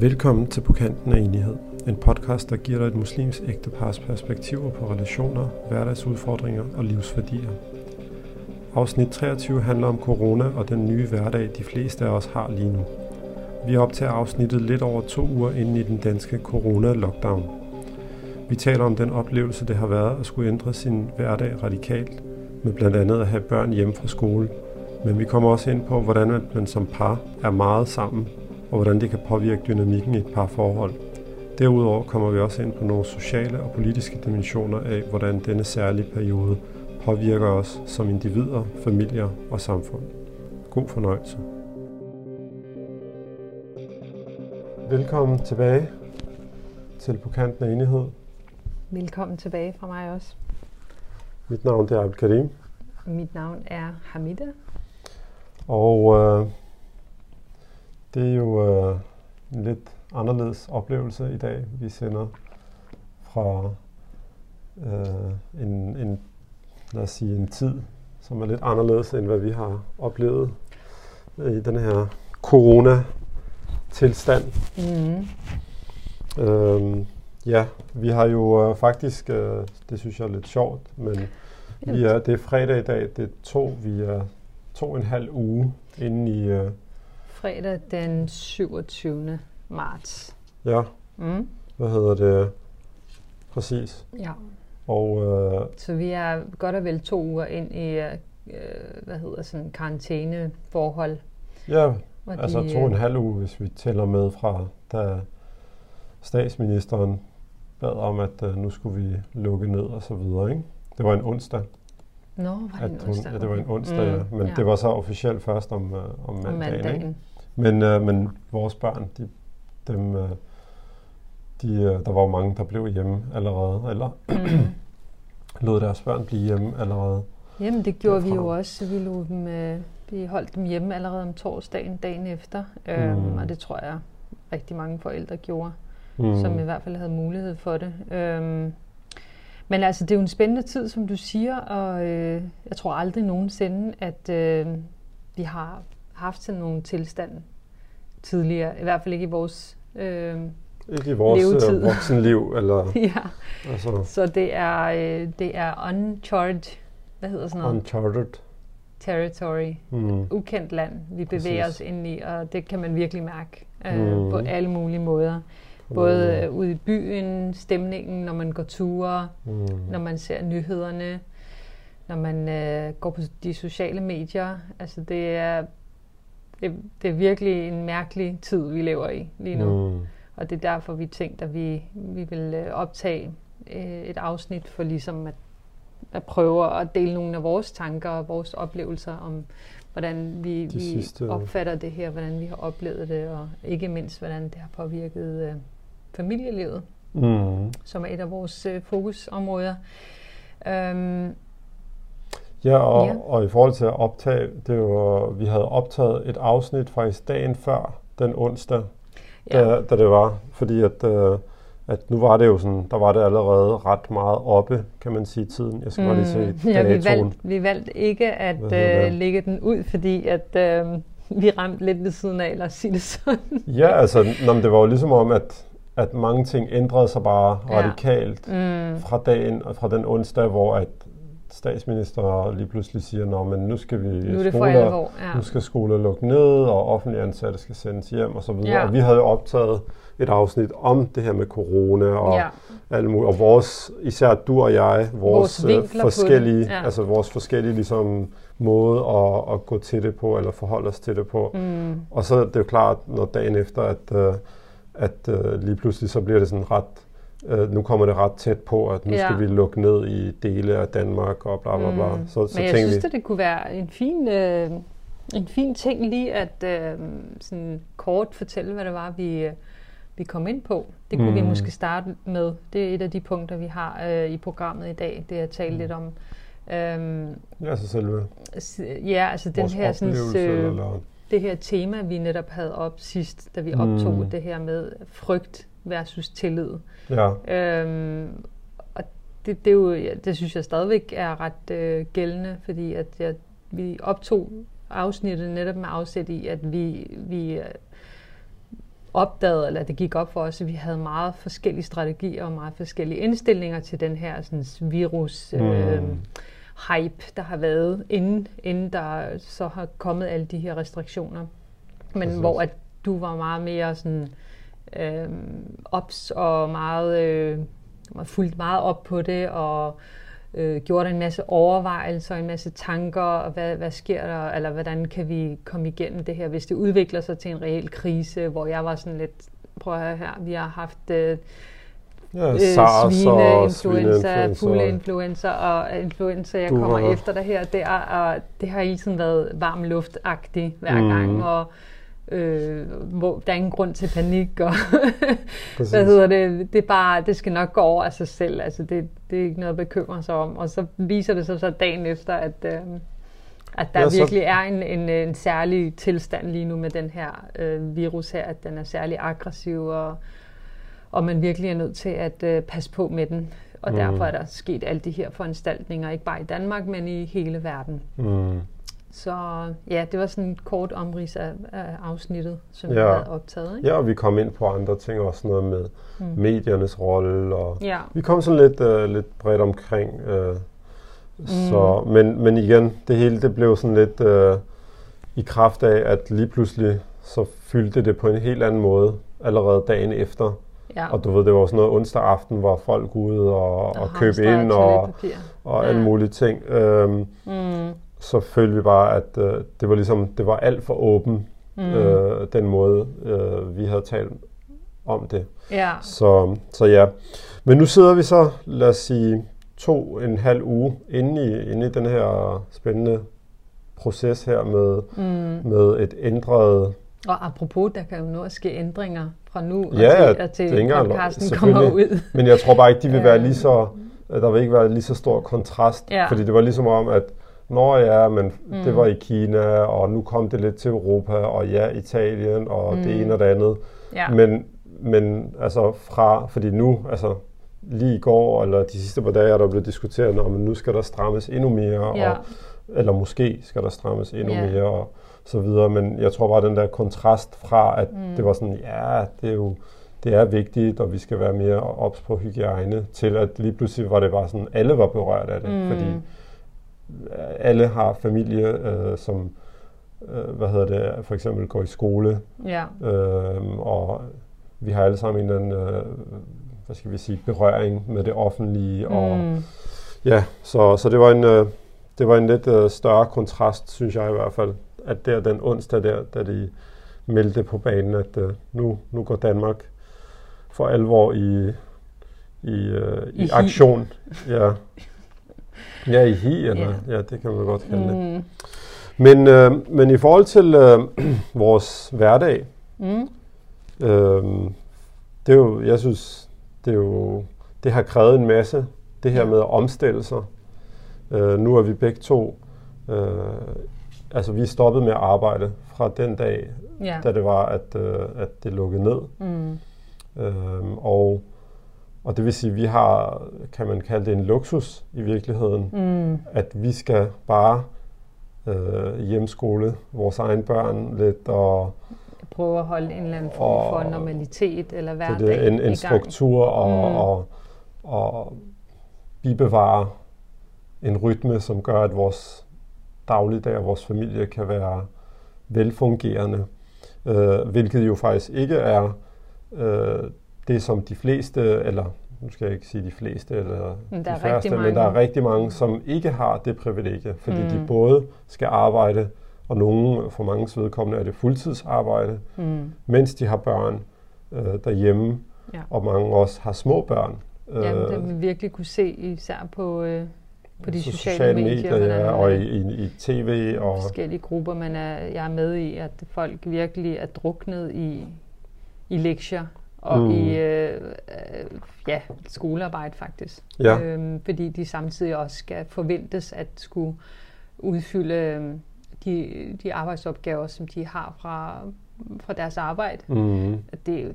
Velkommen til På kanten af enighed, en podcast, der giver dig et muslims ægtepars perspektiver på relationer, hverdagsudfordringer og livsværdier. Afsnit 23 handler om corona og den nye hverdag, de fleste af os har lige nu. Vi optager afsnittet lidt over to uger inden i den danske corona-lockdown. Vi taler om den oplevelse, det har været at skulle ændre sin hverdag radikalt, med blandt andet at have børn hjemme fra skole. Men vi kommer også ind på, hvordan man som par er meget sammen og hvordan det kan påvirke dynamikken i et par forhold. Derudover kommer vi også ind på nogle sociale og politiske dimensioner af, hvordan denne særlige periode påvirker os som individer, familier og samfund. God fornøjelse. Velkommen tilbage til På kanten af enighed. Velkommen tilbage fra mig også. Mit navn er Abel Karim. Mit navn er Hamida. Og øh, det er jo øh, en lidt anderledes oplevelse i dag. Vi sender fra øh, en, en, lad os sige, en tid, som er lidt anderledes, end hvad vi har oplevet i den her corona-tilstand. Mm. Øhm, ja, vi har jo øh, faktisk, øh, det synes jeg er lidt sjovt, men vi er, det er fredag i dag, det er to, vi er to og en halv uge inde i, øh, fredag den 27. marts. Ja. Mm. Hvad hedder det? Præcis. Ja. Og, øh, så vi er godt og vel to uger ind i, øh, hvad hedder sådan, karantæneforhold. Ja, altså de, to og en øh, halv uge, hvis vi tæller med fra, da statsministeren bad om, at uh, nu skulle vi lukke ned og så videre, ikke? Det var en onsdag. Nå, var det en onsdag? Ja, det var en onsdag, mm, ja. Men ja. det var så officielt først om, uh, om mandagen, om mandagen. Ikke? Men, øh, men vores børn, de, dem, øh, de, øh, der var jo mange, der blev hjemme allerede, eller mm. lod deres børn blive hjemme allerede. Jamen, det gjorde derfra. vi jo også. Vi, lod dem, øh, vi holdt dem hjemme allerede om torsdagen, dagen efter. Øhm, mm. Og det tror jeg rigtig mange forældre gjorde, mm. som i hvert fald havde mulighed for det. Øhm, men altså, det er jo en spændende tid, som du siger, og øh, jeg tror aldrig nogensinde, at øh, vi har haft sådan nogle tilstand tidligere. I hvert fald ikke i vores øh, Ikke i vores øh, levetid. voksenliv. Eller, ja. Altså. Så det er, øh, det er uncharted, hvad hedder sådan noget? Uncharted. Territory. Mm. Ukendt land, vi bevæger Præcis. os ind i, og det kan man virkelig mærke øh, mm. på alle mulige måder. Både mm. ude i byen, stemningen, når man går ture, mm. når man ser nyhederne, når man øh, går på de sociale medier. Altså det er det, det er virkelig en mærkelig tid, vi lever i lige nu. Mm. Og det er derfor, vi tænkte, at vi, vi vil øh, optage øh, et afsnit for ligesom at, at prøve at dele nogle af vores tanker og vores oplevelser om, hvordan vi, vi sidste... opfatter det her, hvordan vi har oplevet det, og ikke mindst, hvordan det har påvirket øh, familielivet, mm. som er et af vores øh, fokusområder. Um, Ja, og, ja. og i forhold til at optage, det var, vi havde optaget et afsnit faktisk dagen før den onsdag, ja. da, da det var, fordi at, øh, at nu var det jo sådan, der var det allerede ret meget oppe, kan man sige, tiden. Jeg skal mm. bare lige se mm. Ja, vi valgte, vi valgte ikke at øh, lægge den ud, fordi at øh, vi ramte lidt ved siden af, eller sige det sådan. ja, altså, nå, det var jo ligesom om, at at mange ting ændrede sig bare ja. radikalt mm. fra dagen og fra den onsdag, hvor at statsminister lige pludselig siger, at nu skal vi nu, det skoler, alvor, ja. nu skal skoler lukke ned, og offentlige ansatte skal sendes hjem og så videre. Ja. Og vi havde jo optaget et afsnit om det her med corona og ja. alt muligt. Og vores, især du og jeg, vores, vores øh, forskellige, ja. altså vores forskellige ligesom, måde at, at gå til det på, eller forholde os til det på. Mm. Og så er det jo klart, når dagen efter, at, øh, at, at lige pludselig så bliver det sådan ret øh, nu kommer det ret tæt på, at nu ja. skal vi lukke ned i dele af Danmark og bla bla bla. Mm. Så, så Men jeg synes, vi, at det kunne være en fin, øh, en fin ting lige at øh, sådan kort fortælle, hvad det var, vi, øh, vi kom ind på. Det kunne mm. vi måske starte med. Det er et af de punkter, vi har øh, i programmet i dag, det er at tale mm. lidt om. Øhm, ja, så selve Ja, altså den her sådan, øh, eller? det her tema, vi netop havde op sidst, da vi optog mm. det her med frygt versus tillid. Ja. Øhm, og det, det, er jo, det synes jeg stadigvæk er ret øh, gældende, fordi at jeg, vi optog afsnittet netop med afsæt i, at vi, vi, opdagede, eller det gik op for os, at vi havde meget forskellige strategier og meget forskellige indstillinger til den her sådan, virus mm. øh, hype, der har været, inden, inden der så har kommet alle de her restriktioner. Men Præcis. hvor at du var meget mere sådan øh, ops og meget øh, fulgt meget op på det og øh, gjorde en masse overvejelser, en masse tanker, og hvad, hvad sker der, eller hvordan kan vi komme igennem det her, hvis det udvikler sig til en reel krise, hvor jeg var sådan lidt, prøv at høre her, vi har haft øh, ja, øh, svine, influenza, fugleinfluenza og influenza, jeg kommer efter det her der, og det har hele tiden været varm luftagtigt hver mm. gang, og øh, hvor der er ingen grund til panik, og hvad hedder det, det, er bare, det skal nok gå over af sig selv, altså det, det er ikke noget at bekymre sig om, og så viser det sig så dagen efter, at, øh, at der ja, virkelig er en, en, en særlig tilstand lige nu med den her øh, virus her, at den er særlig aggressiv, og, og man virkelig er nødt til at øh, passe på med den, og mm. derfor er der sket alle de her foranstaltninger, ikke bare i Danmark, men i hele verden. Mm. Så ja, det var sådan en kort omrids af, af afsnittet, som ja. jeg havde optaget. Ikke? Ja, og vi kom ind på andre ting, også noget med mm. mediernes rolle, og ja. vi kom sådan lidt, uh, lidt bredt omkring. Uh, mm. så, men, men igen, det hele det blev sådan lidt uh, i kraft af, at lige pludselig så fyldte det på en helt anden måde allerede dagen efter. Ja. Og du ved, det var sådan noget onsdag aften, hvor folk ude og, og, og købe ind og, og ja. alle mulige ting. Um, mm så følte vi bare, at øh, det var ligesom, det var alt for åben, mm. øh, den måde, øh, vi havde talt om det. Ja. Så, så ja. Men nu sidder vi så, lad os sige, to en halv uge inde i, inde i den her spændende proces her med, mm. med et ændret... Og apropos, der kan jo nu også ske ændringer fra nu ja, og til, til podcasten kommer ud. Men jeg tror bare ikke, de vil være lige så, der vil ikke være lige så stor kontrast, ja. fordi det var ligesom om, at Nå ja, men mm. det var i Kina, og nu kom det lidt til Europa, og ja, Italien, og mm. det ene og det andet. Ja. Men, men altså fra, fordi nu, altså lige i går, eller de sidste par dage, er der blevet diskuteret, om nu skal der strammes endnu mere, ja. og, eller måske skal der strammes endnu ja. mere, og så videre. Men jeg tror bare, den der kontrast fra, at mm. det var sådan, ja, det er jo det er vigtigt, og vi skal være mere ops på hygiejne, til at lige pludselig var det bare sådan, alle var berørt af det, mm. fordi alle har familie, øh, som øh, hvad hedder det, for eksempel går i skole, ja. øh, og vi har alle sammen en eller anden, øh, hvad skal vi sige, berøring med det offentlige, mm. og ja, så, så det var en, øh, det var en lidt øh, større kontrast, synes jeg i hvert fald, at der den onsdag der, da de meldte på banen, at øh, nu, nu går Danmark for alvor i, i, øh, i, I aktion. Ja. Ja, i hi, eller, ja. ja, det kan man godt kalde mm. det. Men, øh, men i forhold til øh, vores hverdag, mm. øh, det er jo, jeg synes, det er jo, det har krævet en masse, det her med at omstille sig. Øh, nu er vi begge to, øh, altså vi er stoppet med at arbejde fra den dag, ja. da det var, at, øh, at det lukkede ned. Mm. Øh, og og det vil sige, at vi har, kan man kalde det en luksus i virkeligheden, mm. at vi skal bare øh, hjemskole vores egne børn lidt og prøve at holde en eller anden form for normalitet eller hverdag det er en, en struktur og, mm. og, og bibevare en rytme, som gør, at vores dagligdag og vores familie kan være velfungerende, øh, hvilket jo faktisk ikke er øh, det, som de fleste, eller nu skal jeg ikke sige de fleste, eller men de færreste, men der er rigtig mange, som ikke har det privilegie, fordi mm. de både skal arbejde, og nogle, for mange vedkommende er det fuldtidsarbejde, mm. mens de har børn øh, derhjemme, ja. og mange også har små børn. Ja, det øh, vi virkelig kunne se, især på, øh, på de sociale, sociale medier, medier ja, og i, i, i tv. Og forskellige grupper, man er, jeg er med i, at folk virkelig er druknet i, i lektier og mm. i øh, ja, skolearbejde faktisk. Ja. Øhm, fordi de samtidig også skal forventes at skulle udfylde øh, de, de arbejdsopgaver, som de har fra, fra deres arbejde. Mm. Det,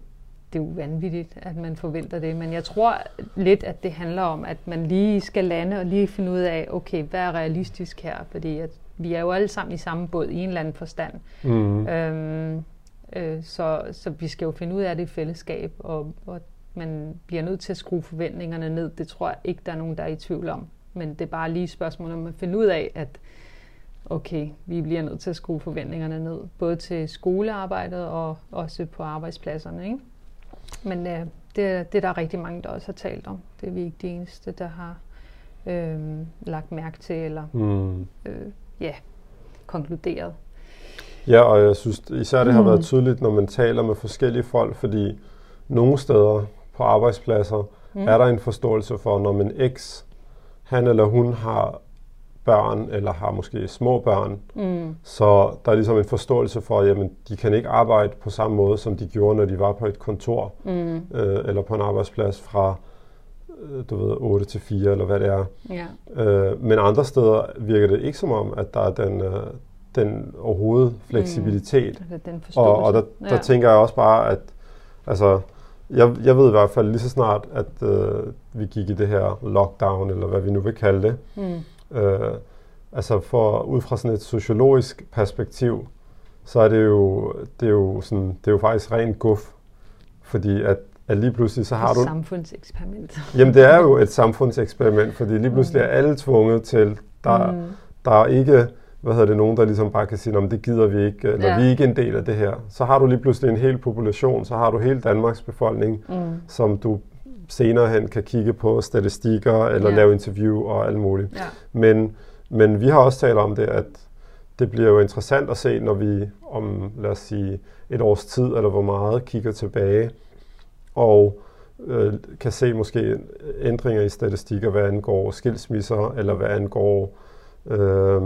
det er jo vanvittigt, at man forventer det. Men jeg tror lidt, at det handler om, at man lige skal lande og lige finde ud af, okay, hvad er realistisk her? Fordi at vi er jo alle sammen i samme båd i en eller anden forstand. Mm. Øhm, Øh, så, så vi skal jo finde ud af det i fællesskab, og, og man bliver nødt til at skrue forventningerne ned. Det tror jeg ikke, der er nogen, der er i tvivl om. Men det er bare lige spørgsmål om at finde ud af, at okay, vi bliver nødt til at skrue forventningerne ned, både til skolearbejdet og også på arbejdspladserne. Ikke? Men øh, det, det er der rigtig mange, der også har talt om. Det er vi ikke de eneste, der har øh, lagt mærke til eller mm. øh, ja, konkluderet. Ja, og jeg synes især det har mm. været tydeligt, når man taler med forskellige folk, fordi nogle steder på arbejdspladser mm. er der en forståelse for, når man X, han eller hun har børn, eller har måske små børn, mm. så der er ligesom en forståelse for, at jamen, de kan ikke arbejde på samme måde, som de gjorde, når de var på et kontor, mm. øh, eller på en arbejdsplads fra øh, du ved, 8 til 4, eller hvad det er. Ja. Øh, men andre steder virker det ikke som om, at der er den, øh, den overhovedet fleksibilitet. Mm. Altså den og, og der, der ja. tænker jeg også bare, at altså, jeg, jeg ved i hvert fald lige så snart, at øh, vi gik i det her lockdown, eller hvad vi nu vil kalde det. Mm. Øh, altså for ud fra sådan et sociologisk perspektiv, så er det jo, det er jo, sådan, det er jo faktisk rent guf. Fordi at, at lige pludselig så har et du... Et samfundseksperiment. Jamen det er jo et samfundseksperiment, fordi lige pludselig er alle tvunget til, der, mm. der er ikke hvad hedder det, nogen, der ligesom bare kan sige, at det gider vi ikke, eller ja. vi er ikke en del af det her. Så har du lige pludselig en hel population, så har du hele Danmarks befolkning, mm. som du senere hen kan kigge på statistikker, eller ja. lave interview og alt muligt. Ja. Men, men vi har også talt om det, at det bliver jo interessant at se, når vi om, lad os sige, et års tid, eller hvor meget, kigger tilbage, og øh, kan se måske ændringer i statistikker, hvad angår skilsmisser, eller hvad angår øh,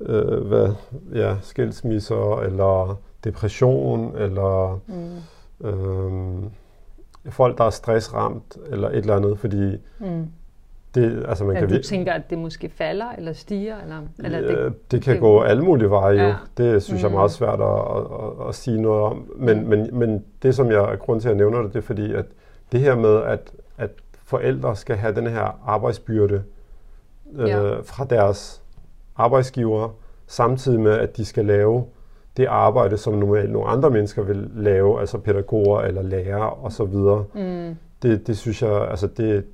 øh, hvad, ja, skilsmisser, eller depression, eller mm. øh, folk, der er stressramt, eller et eller andet, fordi mm. det, altså man ja, kan... Du tænker, at det måske falder, eller stiger, eller... eller ja, det, det kan det, gå alle mulige veje ja. jo. Det synes mm. jeg er meget svært at, at, at, at sige noget om. Men, mm. men, men det, som jeg er grund til, at jeg nævner det, det er fordi, at det her med, at, at forældre skal have den her arbejdsbyrde øh, ja. fra deres arbejdsgiver, samtidig med, at de skal lave det arbejde, som normalt nogle andre mennesker vil lave, altså pædagoger eller lærere osv. Mm. Det, det synes jeg, altså det,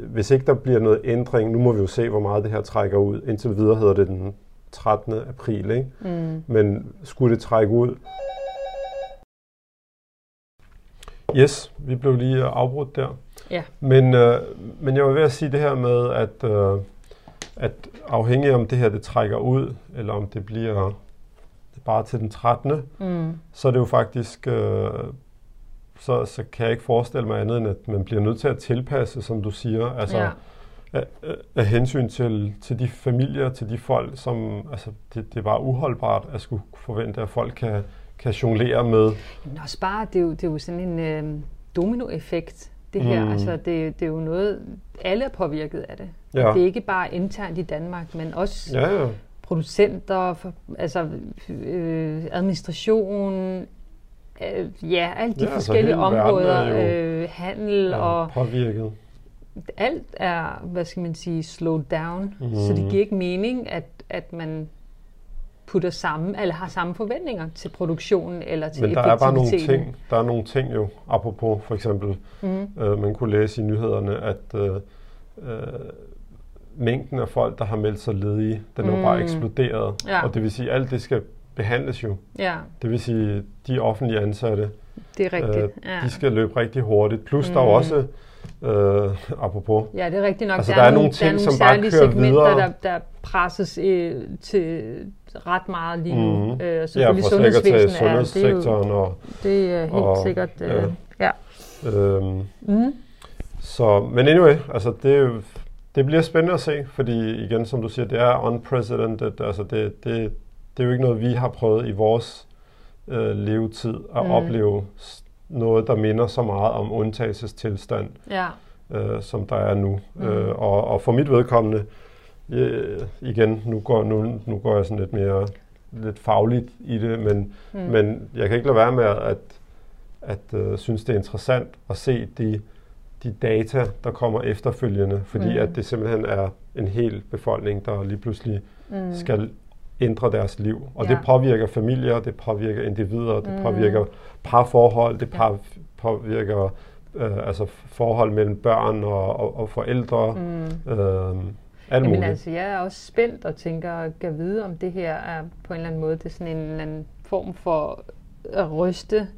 hvis ikke der bliver noget ændring, nu må vi jo se, hvor meget det her trækker ud. Indtil videre hedder det den 13. april, ikke? Mm. Men skulle det trække ud? Yes, vi blev lige afbrudt der. Ja. Men, øh, men jeg var ved at sige det her med, at øh, at afhængig om det her det trækker ud, eller om det bliver bare til den 13., mm. så er det jo faktisk, øh, så, så kan jeg ikke forestille mig andet, end at man bliver nødt til at tilpasse, som du siger, altså ja. af, af hensyn til, til de familier, til de folk, som, altså det, det er bare uholdbart at skulle forvente, at folk kan, kan jonglere med. Men også bare, det er jo, det er jo sådan en øh, dominoeffekt, det her. Mm. Altså, det, det er jo noget, alle er påvirket af det. Ja. Det er ikke bare internt i Danmark, men også ja, ja. producenter, for, altså øh, administration, øh, ja, alle de ja, altså forskellige altså områder, øh, handel ja, og... påvirket. Alt er, hvad skal man sige, slowed down, mm. så det giver ikke mening, at, at man putter sammen, eller har samme forventninger til produktionen eller til Men der er bare nogle ting, der er nogle ting jo, apropos for eksempel, mm. øh, man kunne læse i nyhederne, at øh, øh, mængden af folk, der har meldt sig ledige, den er mm. jo bare eksploderet. Ja. Og det vil sige, at alt det skal behandles jo. Ja. Det vil sige, de offentlige ansatte, det er rigtigt. Øh, ja. de skal løbe rigtig hurtigt. Plus mm. der er også Øh, apropos. Ja, det er rigtigt nok. Altså, der, der er nogle ting, der er nogle som bare kører segmenter, videre. Der, der presses øh, til ret meget lige nu. Mm-hmm. Øh, selvfølgelig ja, sundhedsvæsenet er, det er jo, og, det er helt og, sikkert, øh, ja. Øhm, mm. Så, men anyway, altså det, det bliver spændende at se, fordi igen, som du siger, det er unprecedented, altså det, det, det er jo ikke noget, vi har prøvet i vores øh, levetid at mm. opleve noget, der minder så meget om undtagelsestilstand, ja. øh, som der er nu. Mm. Øh, og, og for mit vedkommende, øh, igen, nu går, nu, nu går jeg sådan lidt mere lidt fagligt i det, men, mm. men jeg kan ikke lade være med at, at uh, synes, det er interessant at se de, de data, der kommer efterfølgende, fordi mm. at det simpelthen er en hel befolkning, der lige pludselig mm. skal ændre deres liv. Og ja. det påvirker familier, det påvirker individer, det mm. påvirker parforhold, det par, påvirker øh, altså forhold mellem børn og, og, og forældre. Mm. Øh, alt Jamen altså, jeg er også spændt og tænker, kan vide, om det her er på en eller anden måde, det er sådan en eller anden form for at ryste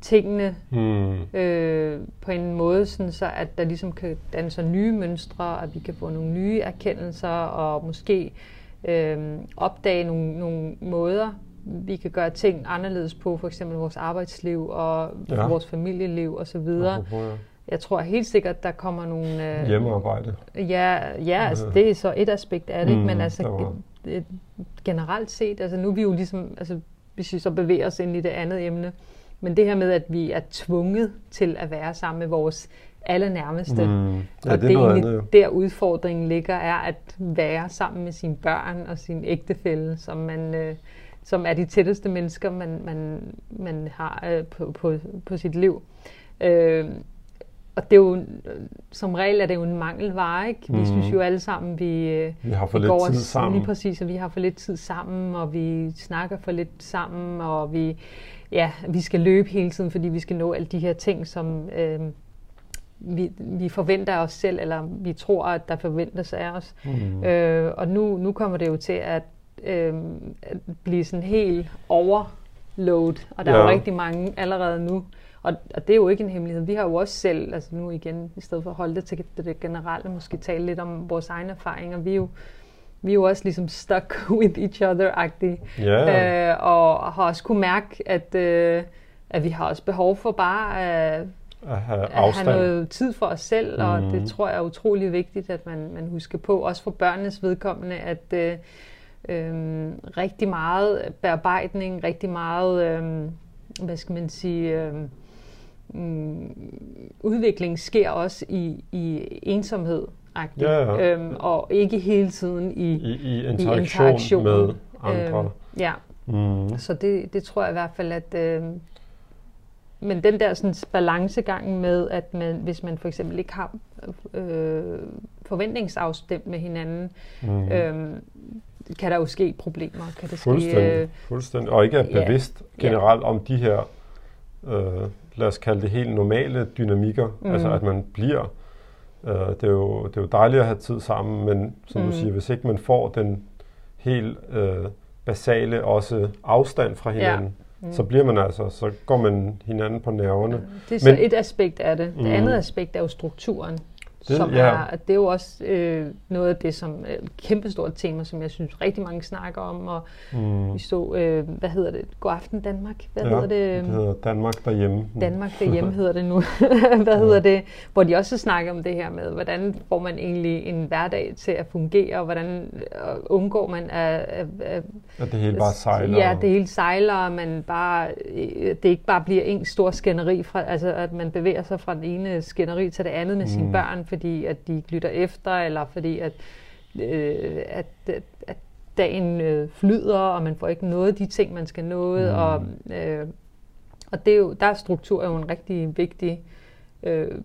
tingene hmm. øh, på en måde, sådan så at der ligesom kan danne sig nye mønstre, at vi kan få nogle nye erkendelser, og måske øh, opdage nogle, nogle måder, vi kan gøre ting anderledes på, for eksempel vores arbejdsliv og ja. vores familieliv osv. Ja, jeg tror helt sikkert, der kommer nogle... Øh, Hjemmearbejde. Ja, ja altså, det er så et aspekt af det, mm, men altså generelt set, altså nu er vi jo ligesom, altså hvis vi så bevæger os ind i det andet emne, men det her med, at vi er tvunget til at være sammen med vores allernærmeste. Mm. Ja, og det, det er egentlig andet, der udfordringen ligger, er at være sammen med sine børn og sin ægtefælle, som man... Øh, som er de tætteste mennesker, man, man, man har øh, på, på, på sit liv. Øh, og det er jo, som regel er det jo en mangelvare, ikke? Vi mm. synes jo alle sammen, vi, øh, vi har for vi lidt går tid sammen. Lige præcis, og vi har for lidt tid sammen, og vi snakker for lidt sammen, og vi, ja, vi skal løbe hele tiden, fordi vi skal nå alle de her ting, som øh, vi, vi forventer os selv, eller vi tror, at der forventes af os. Mm. Øh, og nu, nu kommer det jo til at, øh, at blive sådan helt overload, og der ja. er jo rigtig mange allerede nu, og, og det er jo ikke en hemmelighed. Vi har jo også selv, altså nu igen, i stedet for at holde det til det generelle, måske tale lidt om vores egne erfaringer. Vi er jo, vi er jo også ligesom stuck with each other-agtige. Yeah. Øh, og har også kunne mærke, at, øh, at vi har også behov for bare at, at, have, at have noget tid for os selv. Mm. Og det mhm. tror jeg er utrolig vigtigt, at man, man husker på. Også for børnenes vedkommende, at øh, øh, rigtig meget bearbejdning, rigtig meget, øh, hvad skal man sige... Øh, mm, udvikling sker også i, i ensomhed. Ja, ja. Øhm, og ikke hele tiden i, I, i, interaktion, i interaktion med andre. Øhm, ja, mm. så det, det tror jeg i hvert fald, at... Øh, men den der sådan, balancegang med, at man, hvis man for eksempel ikke har øh, forventningsafstemt med hinanden, mm. øh, kan der jo ske problemer. Kan det fuldstændig, ske, øh, fuldstændig. Og ikke er bevidst ja, generelt ja. om de her øh, lad os kalde det helt normale dynamikker, mm. altså at man bliver. Øh, det, er jo, det er jo dejligt at have tid sammen, men som mm. du siger, hvis ikke man får den helt øh, basale også afstand fra hinanden, ja. mm. så bliver man altså, så går man hinanden på nerverne. Det er så men, et aspekt af det. Det mm. andet aspekt er jo strukturen. Det, som ja. er, det er jo også øh, noget af det, som er et kæmpestort tema, som jeg synes rigtig mange snakker om. Og mm. vi så, øh, hvad hedder det? God aften Danmark. Hvad ja, hedder det? det hedder Danmark derhjemme. Danmark derhjemme hedder det nu. hvad ja. hedder det? Hvor de også snakker om det her med, hvordan får man egentlig en hverdag til at fungere, og hvordan øh, undgår man at... at, at at det hele bare sejler. Ja, det hele sejler, og man bare, øh, det ikke bare bliver en stor skænderi, fra, altså at man bevæger sig fra den ene skænderi til det andet med mm. sine børn, fordi at de lytter efter, eller fordi at, øh, at, at, dagen øh, flyder, og man får ikke noget de ting, man skal nå. Mm. Og, øh, og det er jo, der er struktur jo en rigtig vigtig øh,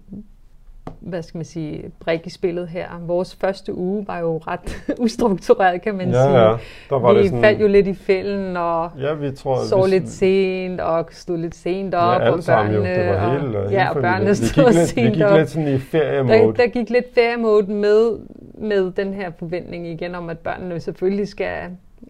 hvad skal man sige, brik i spillet her. Vores første uge var jo ret ustruktureret, kan man ja, sige. Ja, der var vi det sådan... faldt jo lidt i fælden og ja, vi tror, så vi... lidt sent og stod lidt sent op. Ja, og børnene, jo. Det var hele, og, ja, og børnene stod vi lidt, sent Vi gik op. lidt sådan i feriemode. Der, der gik lidt feriemode med, med den her forventning igen om, at børnene selvfølgelig skal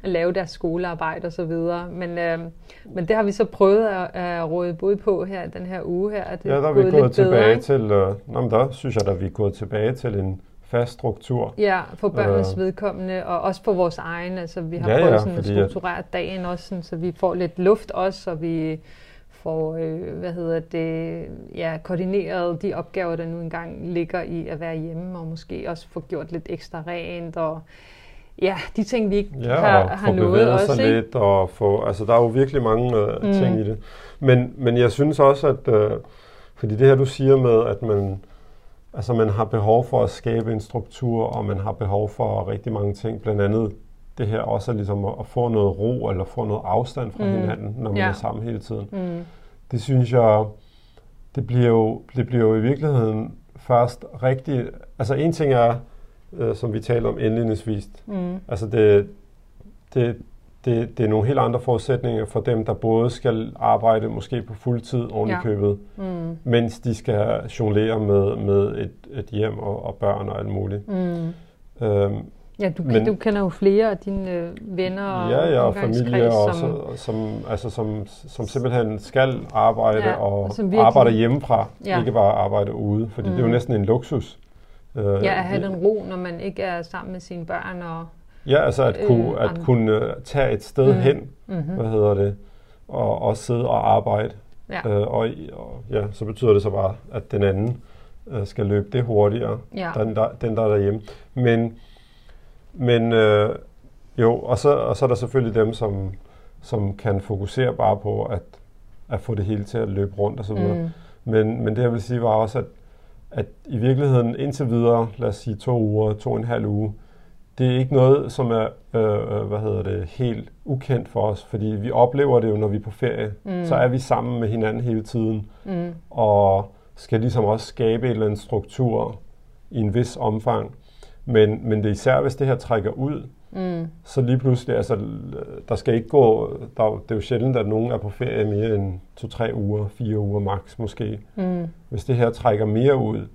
lave deres skolearbejde og så videre. Men, øh, men det har vi så prøvet at, at råde både på her den her uge her. At det ja, der er vi gået tilbage bedre, til, øh, nå, men der synes jeg, at vi er gået tilbage til en fast struktur. Ja, for børnenes øh, vedkommende, og også for vores egen. Altså, vi har ja, prøvet ja, sådan at strukturere dagen også, sådan, så vi får lidt luft også, og vi får, øh, hvad hedder det, ja, koordineret de opgaver, der nu engang ligger i at være hjemme, og måske også få gjort lidt ekstra rent, og ja, de ting, vi ikke ja, har, har nået også. sig ikke? lidt, og få, altså der er jo virkelig mange uh, mm. ting i det. Men, men jeg synes også, at, uh, fordi det her du siger med, at man, altså man har behov for at skabe en struktur, og man har behov for rigtig mange ting, blandt andet det her også ligesom at, at få noget ro, eller få noget afstand fra mm. hinanden, når man ja. er sammen hele tiden. Mm. Det synes jeg, det bliver jo, det bliver jo i virkeligheden først rigtig, altså en ting er, øh, som vi talte om indledningsvis. Mm. Altså det, det, det, det er nogle helt andre forudsætninger for dem, der både skal arbejde måske på fuld tid oven ja. i købet, mm. mens de skal jonglere med, med et, et hjem og, og børn og alt muligt. Mm. Øhm, ja, du, men, du kender jo flere af dine øh, venner og Ja, ja, og familie, og som, som, altså, som, som simpelthen skal arbejde ja, og, og arbejde hjemmefra, ja. ikke bare arbejde ude, fordi mm. det er jo næsten en luksus. Øh, ja, at have den ro, når man ikke er sammen med sine børn og Ja, altså at kunne, øh, at kunne øh, tage et sted mm. hen, mm-hmm. hvad hedder det, og også sidde og arbejde. Ja. Øh, og, og ja, så betyder det så bare, at den anden øh, skal løbe det hurtigere, ja. den, der, den der er derhjemme. Men, men øh, jo, og så, og så er der selvfølgelig dem, som, som kan fokusere bare på at, at få det hele til at løbe rundt osv. Mm. Men, men det jeg vil sige var også, at, at i virkeligheden indtil videre, lad os sige to uger, to og en halv uge, det er ikke noget, som er øh, øh, hvad hedder det, helt ukendt for os, fordi vi oplever det jo, når vi er på ferie. Mm. Så er vi sammen med hinanden hele tiden, mm. og skal ligesom også skabe en eller anden struktur i en vis omfang. Men, men det er især, hvis det her trækker ud, mm. så lige pludselig, altså, der skal ikke gå, der, det er jo sjældent, at nogen er på ferie mere end to-tre uger, fire uger max måske. Mm. Hvis det her trækker mere ud,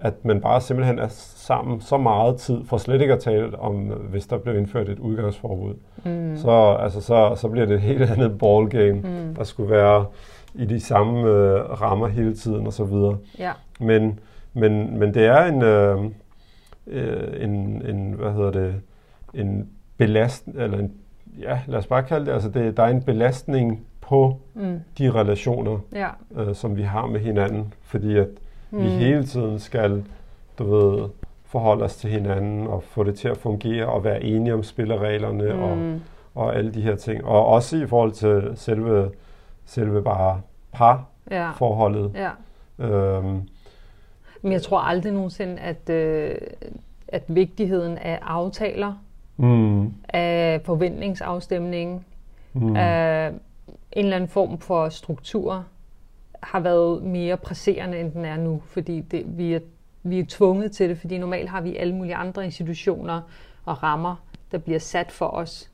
at man bare simpelthen er sammen så meget tid, for slet ikke at tale om, hvis der bliver indført et udgangsforbud. Mm. Så, altså, så, så bliver det et helt andet ballgame, mm. der skulle være i de samme øh, rammer hele tiden og så videre. Ja. Men, men, men det er en, øh, øh, en, en, hvad hedder det, en belastning, eller en, ja, lad os bare kalde det, altså det, der er en belastning på mm. de relationer, ja. øh, som vi har med hinanden, fordi at Mm. Vi hele tiden skal, du ved, forholde os til hinanden og få det til at fungere og være enige om spillereglerne mm. og, og alle de her ting. Og også i forhold til selve, selve bare parforholdet. Ja. Ja. Øhm, Men jeg tror aldrig nogensinde, at, øh, at vigtigheden af aftaler, mm. af forventningsafstemning, mm. af en eller anden form for struktur, har været mere presserende, end den er nu, fordi det, vi, er, vi er tvunget til det, fordi normalt har vi alle mulige andre institutioner og rammer, der bliver sat for os.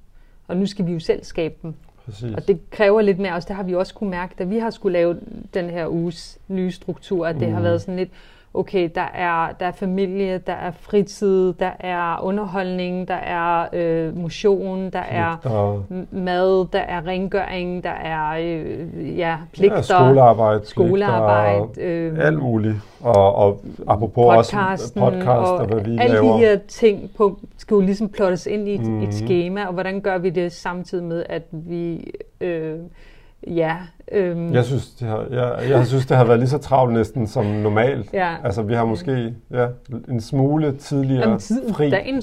Og nu skal vi jo selv skabe dem. Præcis. Og det kræver lidt mere os. Det har vi også kunne mærke, da vi har skulle lave den her uges nye struktur, at det mm. har været sådan lidt, okay, der er, der er familie, der er fritid, der er underholdning, der er øh, motion, der er mad, der er rengøring, der er øh, ja, pligter, ja, skolearbejde, skolearbejde pligter, øh, alt muligt. Og, og apropos podcasten, også podcast, og, og hvad vi alle laver. de her ting på, skal jo ligesom plottes ind i et, mm-hmm. et schema, og hvordan gør vi det samtidig med, at vi... Øh, ja. Øhm. Jeg, synes, det har, jeg, jeg synes, det har været lige så travlt næsten som normalt. Ja. Altså, vi har måske ja, en smule tidligere Jamen, tiden, fri. Dagen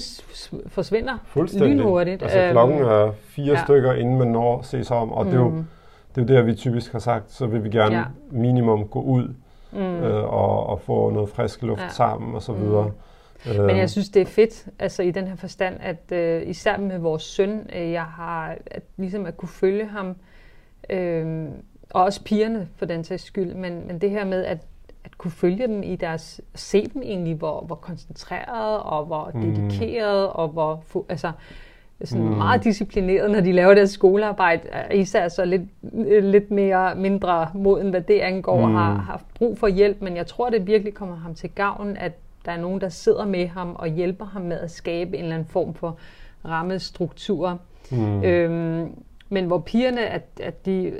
forsvinder lynhurtigt. Altså, klokken øhm. er fire ja. stykker, inden man når at se sig om, og mm. det, er jo, mm. det er jo det, vi typisk har sagt, så vil vi gerne ja. minimum gå ud mm. øh, og, og få noget frisk luft ja. sammen og så videre. Mm. Men jeg øhm. synes, det er fedt, altså i den her forstand, at øh, især med vores søn, øh, jeg har at, ligesom at kunne følge ham, Øh, og også pigerne for den sags skyld, men, men det her med at, at kunne følge dem i deres, se dem egentlig, hvor, hvor koncentreret og hvor mm. dedikeret og hvor, altså, sådan mm. meget disciplineret, når de laver deres skolearbejde, især så lidt, lidt mere mindre moden, hvad det angår, mm. har haft brug for hjælp, men jeg tror, det virkelig kommer ham til gavn, at der er nogen, der sidder med ham og hjælper ham med at skabe en eller anden form for rammestruktur. Mm. Øhm, men hvor pigerne, at, at de er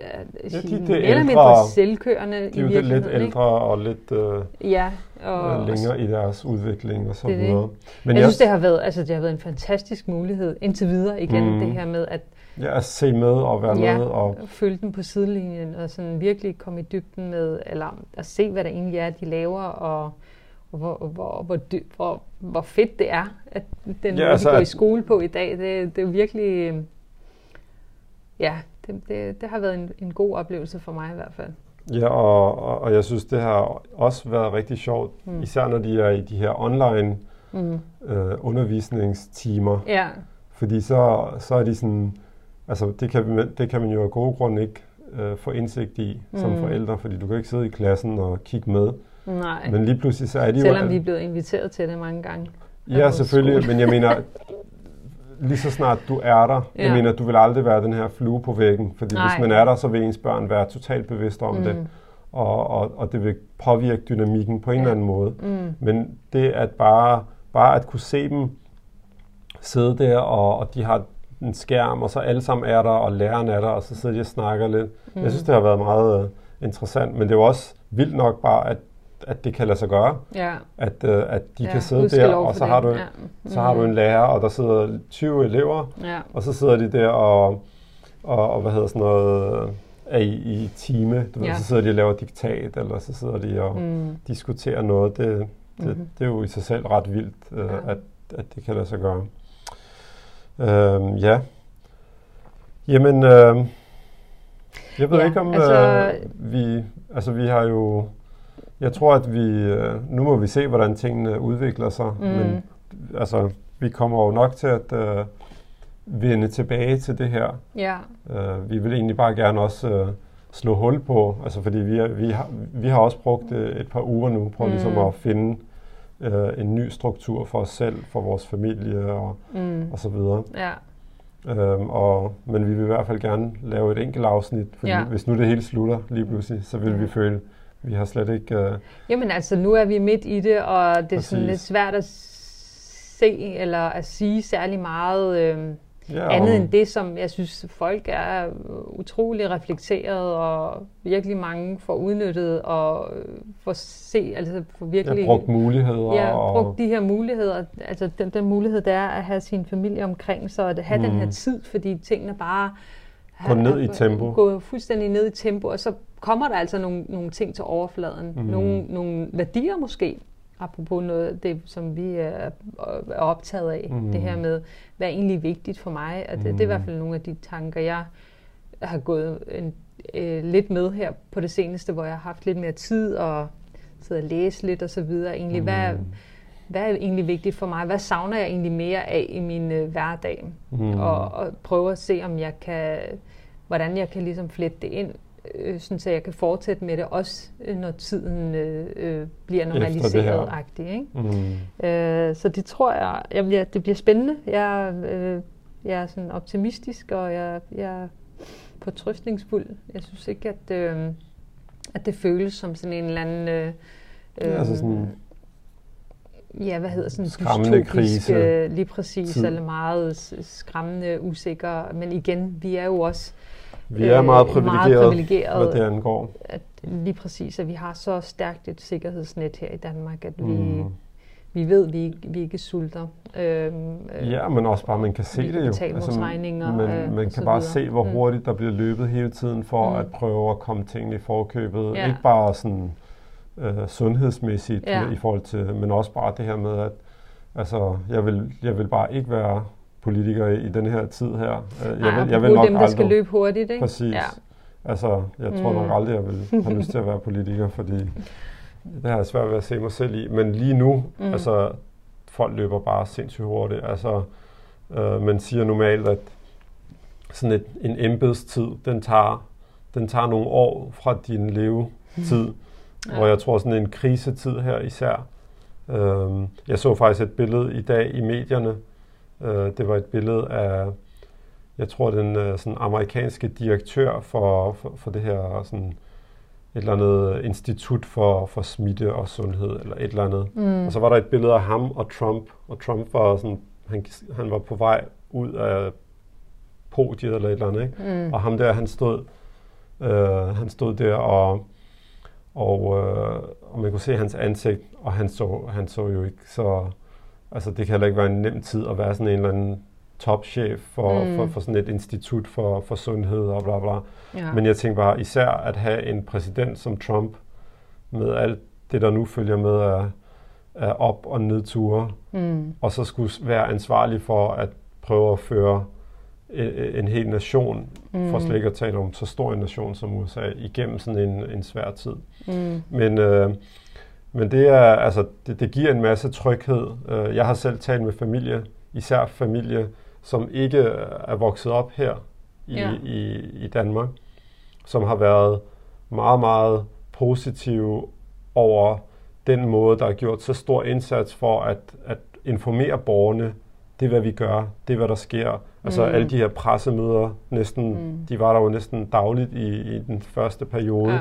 ja, de, de mere eller mindre selvkørende de er jo lidt ældre ikke? og lidt øh, ja, og, øh, længere i deres udvikling og så det videre. Men jeg, jeg synes, det har, været, altså, det har været en fantastisk mulighed indtil videre igen, mm, det her med at Ja, at se med og være ja, med. Og følge dem på sidelinjen og sådan virkelig komme i dybden med, eller at se, hvad der egentlig er, de laver, og, hvor, hvor, hvor, dyb, hvor, hvor fedt det er, at den ja, måde, altså, de går i skole på i dag. Det, det er virkelig ja, det, det, det har været en, en god oplevelse for mig i hvert fald. Ja, og, og, og jeg synes, det har også været rigtig sjovt, mm. især når de er i de her online mm. øh, undervisningstimer. Ja. Fordi så, så er de sådan, altså det kan, det kan man jo af gode grunde ikke øh, få indsigt i mm. som forældre, fordi du kan ikke sidde i klassen og kigge med. Nej. Men lige pludselig så er de Selvom jo... vi er blevet inviteret til det mange gange. Ja, selvfølgelig, men jeg mener, lige så snart du er der, ja. jeg mener, du vil aldrig være den her flue på væggen, fordi Nej. hvis man er der, så vil ens børn være totalt bevidst om mm. det, og, og, og det vil påvirke dynamikken på en ja. eller anden måde. Mm. Men det at bare, bare at kunne se dem sidde der, og, og de har en skærm, og så alle sammen er der, og læreren er der, og så sidder de og snakker lidt. Mm. Jeg synes, det har været meget uh, interessant, men det er jo også vildt nok bare, at at det kan lade sig gøre. Ja. At, uh, at de ja, kan sidde der, og så har, du, ja. mm. så har du en lærer, og der sidder 20 elever, ja. og så sidder de der og, og, og hvad hedder sådan noget, er i, i time. Du ja. ved, så sidder de og laver diktat, eller så sidder de og mm. diskuterer noget. Det, det, mm-hmm. det er jo i sig selv ret vildt, uh, ja. at, at det kan lade sig gøre. Uh, ja. Jamen, uh, jeg ved ja, ikke om altså, uh, vi, altså vi har jo jeg tror, at vi, øh, nu må vi se, hvordan tingene udvikler sig, mm. men altså, vi kommer jo nok til at uh, vende tilbage til det her. Ja. Uh, vi vil egentlig bare gerne også uh, slå hul på, altså fordi vi, er, vi, har, vi har også brugt uh, et par uger nu på mm. ligesom at finde uh, en ny struktur for os selv, for vores familie og, mm. og så videre. Ja. Øhm, og, men vi vil i hvert fald gerne lave et enkelt afsnit, fordi ja. hvis nu det hele slutter lige pludselig, så vil vi føle, vi har slet ikke... Uh... Jamen altså, nu er vi midt i det, og det er Præcis. sådan lidt svært at se eller at sige særlig meget øh, ja, andet om... end det, som jeg synes, folk er utrolig reflekteret, og virkelig mange får udnyttet og øh, får se, altså får virkelig... Ja, brugt muligheder. Ja, og... brugt de her muligheder. Altså den, den mulighed, der er at have sin familie omkring sig, og at have mm. den her mm. tid, fordi tingene bare... Gå ned i tempo. Gå fuldstændig ned i tempo, og så kommer der altså nogle, nogle ting til overfladen. Mm. Nogle, nogle værdier måske, apropos noget af det, som vi er, optaget af. Mm. Det her med, hvad er egentlig vigtigt for mig. At mm. det, det er i hvert fald nogle af de tanker, jeg har gået en, øh, lidt med her på det seneste, hvor jeg har haft lidt mere tid og sidde og læse lidt og så videre. Egentlig, mm. hvad, hvad er egentlig vigtigt for mig? Hvad savner jeg egentlig mere af i min øh, hverdag? Mm. Og, og prøve at se, om jeg kan, hvordan jeg kan ligesom flette det ind øh, sådan så jeg kan fortsætte med det, også øh, når tiden øh, øh, bliver normaliseret-agtig. Ikke? Mm. Øh, så det tror jeg, jeg bliver, det bliver spændende. Jeg, øh, jeg er sådan optimistisk, og jeg, jeg er fortrøstningsfuld. Jeg synes ikke, at, øh, at det føles som sådan en eller anden... Øh, ja, altså sådan ja, hvad hedder sådan skræmmende krise. Øh, lige præcis, tid. eller meget skræmmende, usikker. Men igen, vi er jo også vi er meget privilegeret, meget privilegeret hvad det angår. At lige præcis, at vi har så stærkt et sikkerhedsnet her i Danmark, at vi, mm. vi ved, at vi, vi ikke sulter. Øhm, ja, men også bare, man kan se det jo. Altså, regninger, man, øh, man kan bare videre. se, hvor mm. hurtigt der bliver løbet hele tiden for mm. at prøve at komme tingene i forkøbet. Ja. Ikke bare sådan øh, sundhedsmæssigt ja. i forhold til, men også bare det her med, at altså, jeg, vil, jeg vil bare ikke være politiker i, i den her tid her. Øh, jeg vil, jeg vil nok dem, der aldrig, skal løbe hurtigt, ikke? Præcis. Ja. Altså, jeg tror mm. nok aldrig, jeg vil have lyst til at være politiker, fordi det har jeg svært ved at se mig selv i. Men lige nu, mm. altså, folk løber bare sindssygt hurtigt. Altså, øh, man siger normalt, at sådan et, en embedstid, den tager, den tager nogle år fra din levetid. Mm. Ja. Jeg tror, sådan en krisetid her især. Øh, jeg så faktisk et billede i dag i medierne, Øh, det var et billede af, jeg tror, den øh, sådan amerikanske direktør for, for, for det her sådan, et eller andet institut for, for smitte og sundhed, eller et eller andet. Mm. Og så var der et billede af ham og Trump, og Trump var sådan, han, han var på vej ud af podiet eller et eller andet, ikke? Mm. Og ham der, han stod, øh, han stod der og, og, øh, og man kunne se hans ansigt, og han så, han så jo ikke så Altså det kan heller ikke være en nem tid at være sådan en eller anden topchef for, mm. for, for sådan et institut for, for sundhed og bla bla. Ja. Men jeg tænker bare især at have en præsident som Trump med alt det, der nu følger med af, af op- og nedture, mm. og så skulle være ansvarlig for at prøve at føre en, en hel nation, mm. for slet ikke at tale om så stor en nation som USA, igennem sådan en, en svær tid. Mm. Men øh, men det, er, altså, det, det giver en masse tryghed. Øh, jeg har selv talt med familie, især familie, som ikke er vokset op her i, ja. i, i Danmark, som har været meget, meget positive over den måde, der er gjort så stor indsats for at, at informere borgerne det er, hvad vi gør, det er, hvad der sker. Altså mm. alle de her pressemøder, næsten, mm. de var der jo næsten dagligt i, i den første periode. Ja.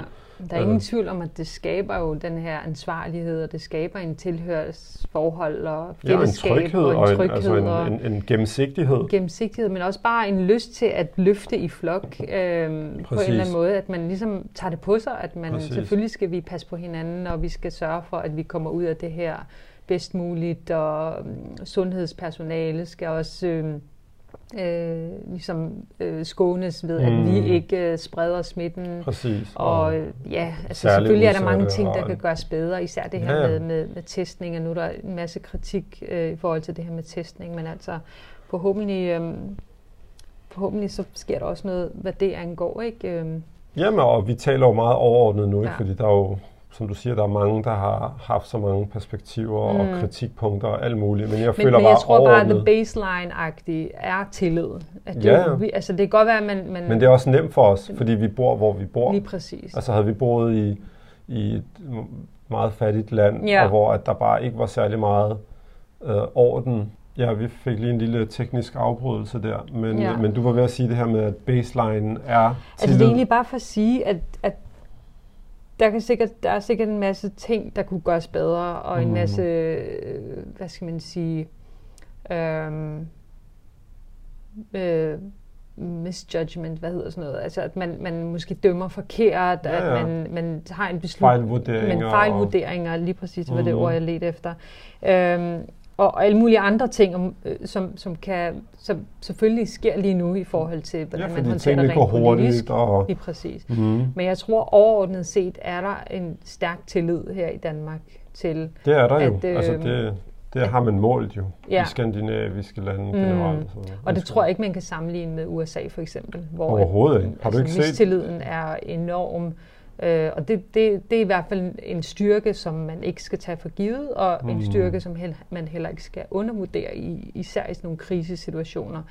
Der er ingen tvivl om, at det skaber jo den her ansvarlighed, og det skaber en tilhørsforhold og fællesskab ja, en tryghed, og en, tryghed og en, altså en, en, en gennemsigtighed. Gennemsigtighed, men også bare en lyst til at løfte i flok øh, på en eller anden måde, at man ligesom tager det på sig, at man Præcis. selvfølgelig skal vi passe på hinanden, og vi skal sørge for, at vi kommer ud af det her bedst muligt, og um, sundhedspersonale skal også... Øh, øh, ligesom øh, skånes ved, mm. at vi mm. ikke øh, spreder smitten. Præcis. Og øh, ja, altså selvfølgelig er der mange ting, der kan gøres bedre, især det her ja. med, med, med testning, og nu er der en masse kritik øh, i forhold til det her med testning, men altså forhåbentlig, øh, forhåbentlig så sker der også noget, hvad det angår, ikke? Øh. Jamen, og vi taler jo meget overordnet nu, ikke? Ja. fordi der er jo som du siger, der er mange, der har haft så mange perspektiver mm. og kritikpunkter og alt muligt, men jeg men, føler men bare jeg tror bare, at the baseline-agtige er tillid. At det, ja, Vi, altså det kan godt være, at man, man... Men det er også nemt for os, fordi vi bor, hvor vi bor. Lige præcis. Altså havde vi boet i, i et meget fattigt land, ja. og hvor at der bare ikke var særlig meget øh, orden. Ja, vi fik lige en lille teknisk afbrydelse der, men, ja. men du var ved at sige det her med, at baseline er tillid. Altså det er egentlig bare for at sige, at, at der, kan sikkert, der er sikkert en masse ting, der kunne gøres bedre, og mm. en masse, øh, hvad skal man sige, øhm, øh, misjudgment, hvad hedder sådan noget, altså at man, man måske dømmer forkert, ja, ja. at man, man har en beslutning, fejlvurderinger, men fejlvurderinger, lige præcis, mm. det ord, jeg ledte efter. Øhm, og alle mulige andre ting, øh, som, som, kan, som selvfølgelig sker lige nu i forhold til, hvordan ja, man håndterer det rent politisk. Og... Lige præcis. Mm. Men jeg tror overordnet set, er der en stærk tillid her i Danmark til... Det er der at, jo. Øh, altså det, det har man målt jo ja. i skandinaviske lande mm. generelt. Så og det tror jeg ikke, man kan sammenligne med USA for eksempel. Hvor Overhovedet ikke. Har du altså, ikke set? Mistilliden er enorm. Øh, og det, det, det er i hvert fald en styrke, som man ikke skal tage for givet, og mm. en styrke, som hel, man heller ikke skal undervurdere, i, især i sådan nogle krisesituationer.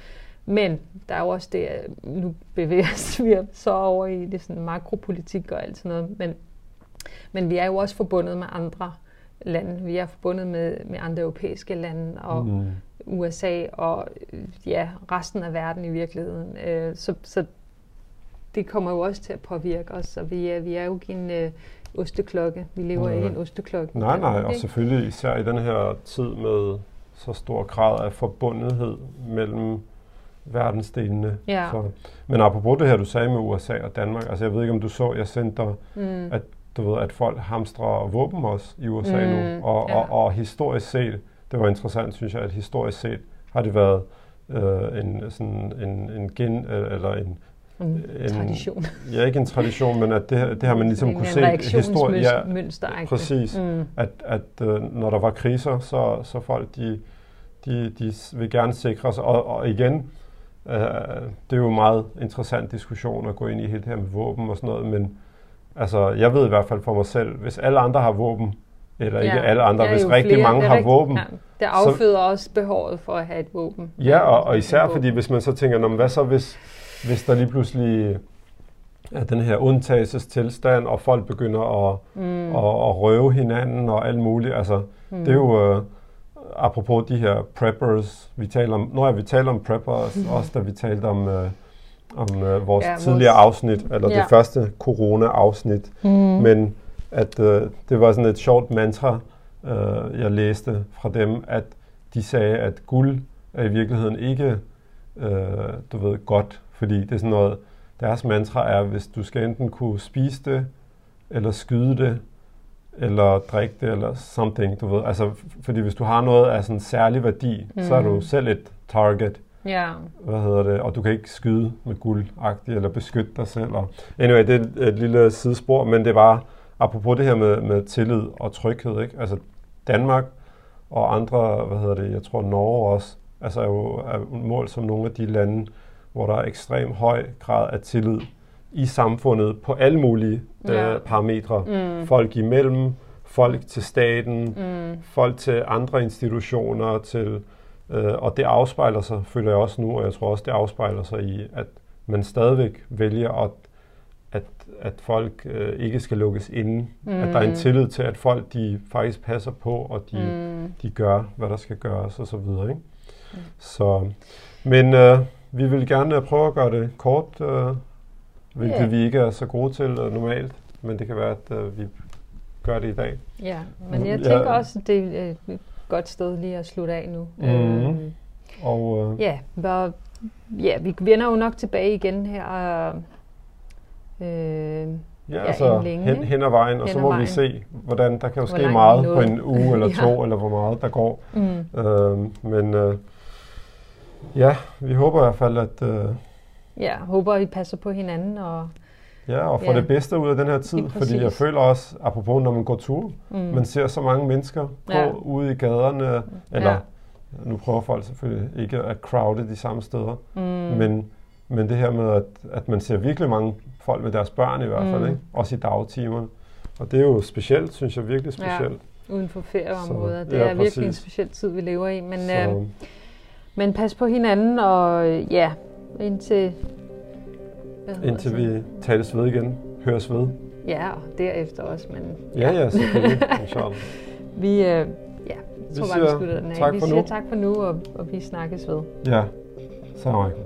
Men der er jo også det, nu bevæger vi så over i det sådan makropolitik og alt sådan noget, men, men vi er jo også forbundet med andre lande. Vi er forbundet med, med andre europæiske lande og mm. USA og ja, resten af verden i virkeligheden. Øh, så, så det kommer jo også til at påvirke os, og vi er, vi er jo ikke en øh, osteklokke. Vi lever ikke i en osteklokke. Nej, nej, og selvfølgelig især i den her tid med så stor grad af forbundethed mellem verdensdelene. Ja. Så, men apropos det her, du sagde med USA og Danmark, altså jeg ved ikke, om du så, jeg sendte dig, mm. at du ved, at folk hamstrer våben også i USA mm, nu, og, ja. og, og historisk set, det var interessant, synes jeg, at historisk set har det været øh, en, sådan en, en gen, eller en en, en tradition. Ja, ikke en tradition, men at det, det har man ligesom kunne se historie. Ja, præcis. Mm. At, at uh, når der var kriser, så, så folk de, de, de vil gerne sikre sig. Og, og igen, uh, det er jo en meget interessant diskussion at gå ind i helt her med våben og sådan noget, men altså, jeg ved i hvert fald for mig selv, hvis alle andre har våben, eller ja, ikke alle andre, hvis rigtig flere, mange har rigtig, våben. Ja, det afføder så, også behovet for at have et våben. Ja, og, og især fordi, hvis man så tænker, hvad så hvis hvis der lige pludselig er den her undtagelsestilstand, og folk begynder at, mm. at, at røve hinanden og alt muligt. Altså, mm. det er jo... Uh, apropos de her preppers, vi taler om, nu har vi talt om preppers, mm. også da vi talte om, uh, om uh, vores ja, tidligere vores... afsnit, eller ja. det første corona-afsnit, mm. men at uh, det var sådan et sjovt mantra, uh, jeg læste fra dem, at de sagde, at guld er i virkeligheden ikke, uh, du ved, godt fordi det er sådan noget, deres mantra er, hvis du skal enten kunne spise det, eller skyde det, eller drikke det, eller something, du ved. Altså, fordi hvis du har noget af sådan særlig værdi, mm. så er du mm. selv et target. Ja. Hvad hedder det? Og du kan ikke skyde med guld eller beskytte dig selv. Og anyway, det er et lille sidespor, men det var apropos det her med, med tillid og tryghed. Ikke? Altså Danmark og andre, hvad hedder det, jeg tror Norge også, altså er jo er mål som nogle af de lande, hvor der er ekstrem høj grad af tillid i samfundet på alle mulige ja. øh, parametre. Mm. Folk imellem, folk til staten, mm. folk til andre institutioner, til øh, og det afspejler sig, føler jeg også nu, og jeg tror også, det afspejler sig i, at man stadigvæk vælger at at, at folk øh, ikke skal lukkes inde. Mm. At der er en tillid til, at folk de faktisk passer på, og de, mm. de gør, hvad der skal gøres og så videre. Ikke? Mm. Så, men øh, vi vil gerne prøve at gøre det kort, øh, hvilket yeah. vi ikke er så gode til øh, normalt, men det kan være, at øh, vi gør det i dag. Ja, men jeg tænker ja. også, at det er et godt sted lige at slutte af nu. Mm. Øhm, og, øh, ja, hvor, ja, vi vender jo nok tilbage igen her øh, Ja, ja altså længe, hen, hen ad vejen, og hen så må vejen. vi se, hvordan der kan jo ske meget på en uge eller to, ja. eller hvor meget der går. Mm. Øh, men øh, ja, vi håber i hvert fald, at... Øh, ja, håber, at I passer på hinanden og... Ja, og får ja. det bedste ud af den her tid, fordi jeg føler også, apropos når man går tur, mm. man ser så mange mennesker gå ja. ude i gaderne, eller ja. nu prøver folk selvfølgelig ikke at crowde de samme steder, mm. men, men det her med, at, at man ser virkelig mange folk med deres børn i hvert fald, mm. ikke? også i dagtimerne. Og det er jo specielt, synes jeg, virkelig specielt. Ja, uden for ferieområder. Det ja, er virkelig en speciel tid, vi lever i. Men, øh, men pas på hinanden, og ja, indtil... Indtil vi tales ved igen, høres ved. Ja, og derefter også, men... Ja, ja, ja selvfølgelig, vi, øh, ja, jeg tror vi bare, vi slutter den af. Tak vi for siger nu. tak for nu, og, og vi snakkes ved. Ja, salam alaikum.